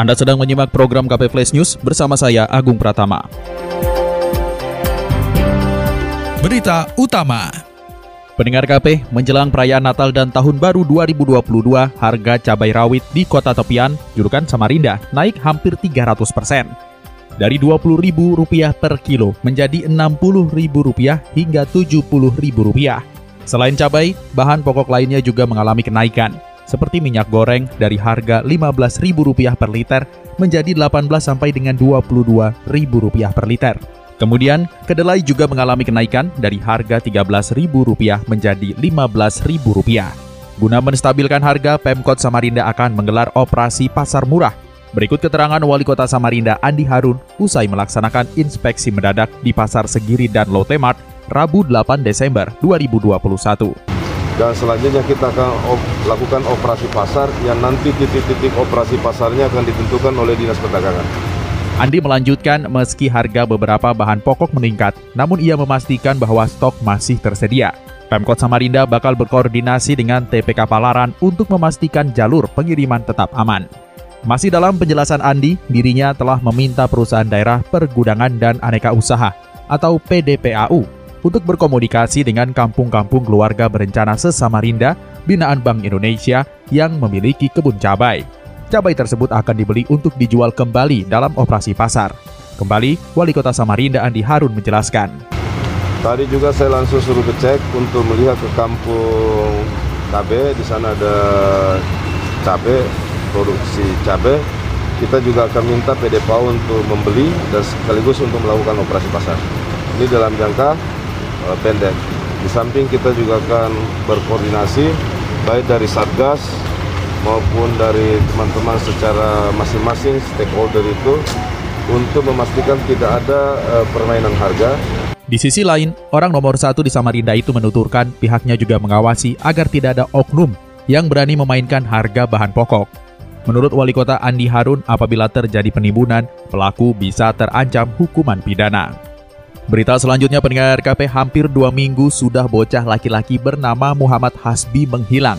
Anda sedang menyimak program KP Flash News bersama saya Agung Pratama. Berita utama. Pendengar KP, menjelang perayaan Natal dan Tahun Baru 2022, harga cabai rawit di kota tepian, Jurukan Samarinda, naik hampir 300 persen. Dari Rp20.000 per kilo menjadi Rp60.000 hingga Rp70.000. Selain cabai, bahan pokok lainnya juga mengalami kenaikan seperti minyak goreng dari harga Rp15.000 per liter menjadi 18 sampai dengan Rp22.000 per liter. Kemudian, kedelai juga mengalami kenaikan dari harga Rp13.000 menjadi Rp15.000. Guna menstabilkan harga, Pemkot Samarinda akan menggelar operasi pasar murah. Berikut keterangan Wali Kota Samarinda Andi Harun usai melaksanakan inspeksi mendadak di Pasar Segiri dan Lotemart Rabu 8 Desember 2021 dan selanjutnya kita akan op lakukan operasi pasar yang nanti titik-titik operasi pasarnya akan ditentukan oleh Dinas Perdagangan. Andi melanjutkan meski harga beberapa bahan pokok meningkat, namun ia memastikan bahwa stok masih tersedia. Pemkot Samarinda bakal berkoordinasi dengan TPK Palaran untuk memastikan jalur pengiriman tetap aman. Masih dalam penjelasan Andi, dirinya telah meminta perusahaan daerah pergudangan dan aneka usaha atau PDPAU untuk berkomunikasi dengan kampung-kampung keluarga berencana sesamarinda binaan Bank Indonesia yang memiliki kebun cabai. Cabai tersebut akan dibeli untuk dijual kembali dalam operasi pasar. Kembali, Wali Kota Samarinda Andi Harun menjelaskan. Tadi juga saya langsung suruh cek untuk melihat ke kampung cabai. Di sana ada cabai, produksi cabai. Kita juga akan minta PDPAU untuk membeli dan sekaligus untuk melakukan operasi pasar. Ini dalam jangka uh, pendek. Di samping kita juga akan berkoordinasi baik dari Satgas maupun dari teman-teman secara masing-masing stakeholder itu untuk memastikan tidak ada uh, permainan harga. Di sisi lain, orang nomor satu di Samarinda itu menuturkan pihaknya juga mengawasi agar tidak ada oknum yang berani memainkan harga bahan pokok. Menurut Wali Kota Andi Harun, apabila terjadi penimbunan, pelaku bisa terancam hukuman pidana. Berita selanjutnya pendengar KP hampir dua minggu sudah bocah laki-laki bernama Muhammad Hasbi menghilang.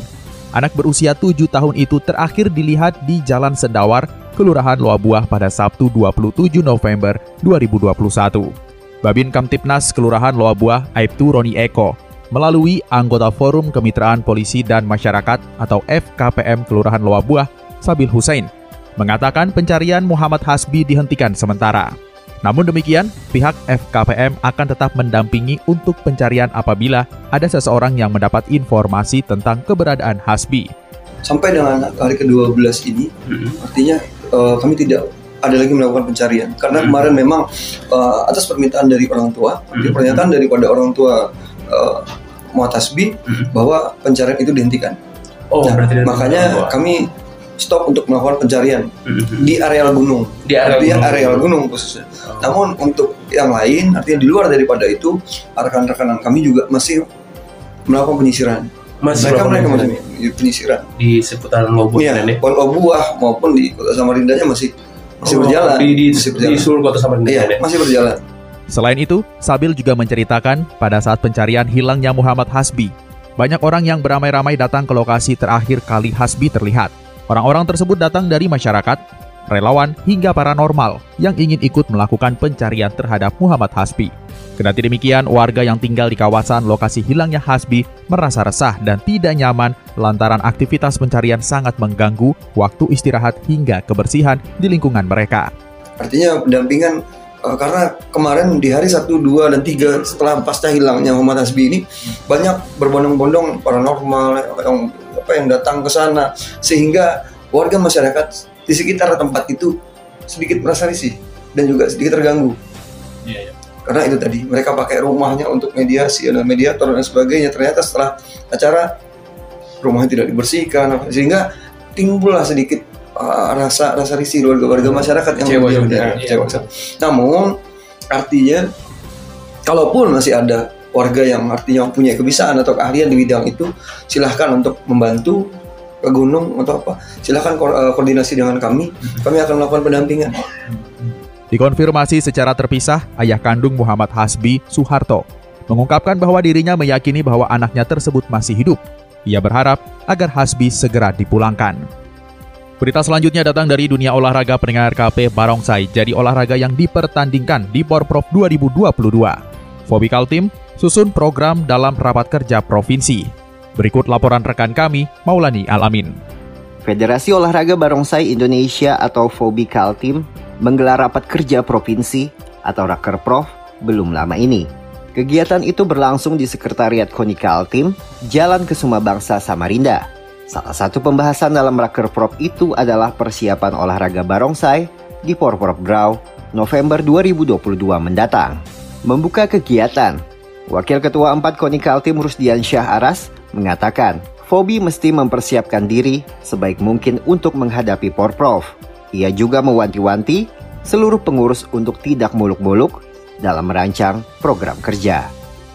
Anak berusia tujuh tahun itu terakhir dilihat di Jalan Sendawar, Kelurahan Loabuah pada Sabtu 27 November 2021. Babin Kamtipnas Kelurahan Loabuah Aibtu Roni Eko melalui anggota Forum Kemitraan Polisi dan Masyarakat atau FKPM Kelurahan Loabuah, Sabil Hussein, mengatakan pencarian Muhammad Hasbi dihentikan sementara. Namun demikian, pihak FKPM akan tetap mendampingi untuk pencarian apabila ada seseorang yang mendapat informasi tentang keberadaan Hasbi. Sampai dengan hari ke-12 ini, hmm. artinya uh, kami tidak ada lagi melakukan pencarian karena hmm. kemarin memang uh, atas permintaan dari orang tua, hmm. pernyataan daripada orang tua uh, Muhammad Hasbi hmm. bahwa pencarian itu dihentikan. Oh, nah, makanya kami stop untuk melakukan pencarian mm-hmm. di areal gunung. Di areal, gunung. areal gunung khususnya. Oh. Namun untuk yang lain, artinya di luar daripada itu, rekan-rekan kami juga masih melakukan penyisiran. Masih mereka mereka masih penyisiran di seputaran Lobuah ya, ya? Pon Lobuah maupun di kota Samarindanya masih masih oh, berjalan. Di, di, masih berjalan. di seluruh kota Samarinda. Iya, ya? masih berjalan. Selain itu, Sabil juga menceritakan pada saat pencarian hilangnya Muhammad Hasbi, banyak orang yang beramai-ramai datang ke lokasi terakhir kali Hasbi terlihat. Orang-orang tersebut datang dari masyarakat, relawan, hingga paranormal yang ingin ikut melakukan pencarian terhadap Muhammad Hasbi. Kendati demikian, warga yang tinggal di kawasan lokasi hilangnya Hasbi merasa resah dan tidak nyaman lantaran aktivitas pencarian sangat mengganggu waktu istirahat hingga kebersihan di lingkungan mereka. Artinya pendampingan uh, karena kemarin di hari 1, 2, dan 3 setelah pasca hilangnya Muhammad Hasbi ini banyak berbondong-bondong paranormal yang apa yang datang ke sana sehingga warga masyarakat di sekitar tempat itu sedikit merasa risih dan juga sedikit terganggu. Yeah, yeah. Karena itu tadi mereka pakai rumahnya untuk mediasi dan mediator dan sebagainya. Ternyata setelah acara rumahnya tidak dibersihkan sehingga timbullah sedikit uh, rasa rasa risih warga warga masyarakat yang Kecewa juga. ya, kecewa. Namun artinya kalaupun masih ada warga yang artinya punya kebiasaan atau keahlian di bidang itu silahkan untuk membantu ke gunung atau apa silahkan ko- uh, koordinasi dengan kami kami akan melakukan pendampingan Dikonfirmasi secara terpisah, ayah kandung Muhammad Hasbi, Soeharto, mengungkapkan bahwa dirinya meyakini bahwa anaknya tersebut masih hidup. Ia berharap agar Hasbi segera dipulangkan. Berita selanjutnya datang dari dunia olahraga pendengar KP Barongsai jadi olahraga yang dipertandingkan di Porprov 2022. Fobikal Team susun program dalam rapat kerja provinsi. Berikut laporan rekan kami, Maulani Alamin. Federasi Olahraga Barongsai Indonesia atau Fobi Kaltim menggelar rapat kerja provinsi atau Rakerprov belum lama ini. Kegiatan itu berlangsung di Sekretariat KONI Kaltim, Jalan Kesuma Bangsa Samarinda. Salah satu pembahasan dalam Rakerprov itu adalah persiapan olahraga Barongsai di Porprov Brau November 2022 mendatang. Membuka kegiatan, Wakil Ketua 4 KONI Kaltim Rusdian Syah Aras mengatakan, Fobi mesti mempersiapkan diri sebaik mungkin untuk menghadapi Porprov. Ia juga mewanti-wanti seluruh pengurus untuk tidak muluk-muluk dalam merancang program kerja.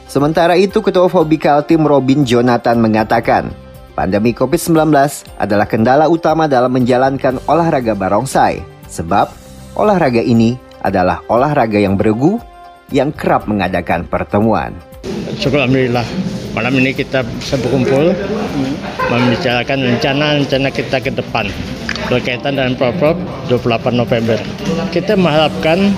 Sementara itu, Ketua Fobi Kaltim Robin Jonathan mengatakan, pandemi COVID-19 adalah kendala utama dalam menjalankan olahraga barongsai, sebab olahraga ini adalah olahraga yang beregu yang kerap mengadakan pertemuan. Syukur Alhamdulillah malam ini kita bisa berkumpul membicarakan rencana-rencana kita ke depan berkaitan dengan Proprov 28 November. Kita mengharapkan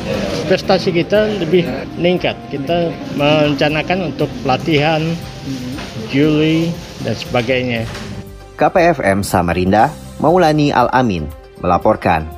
prestasi kita lebih meningkat. Kita merencanakan untuk pelatihan, juri, dan sebagainya. KPFM Samarinda, Maulani Al-Amin melaporkan.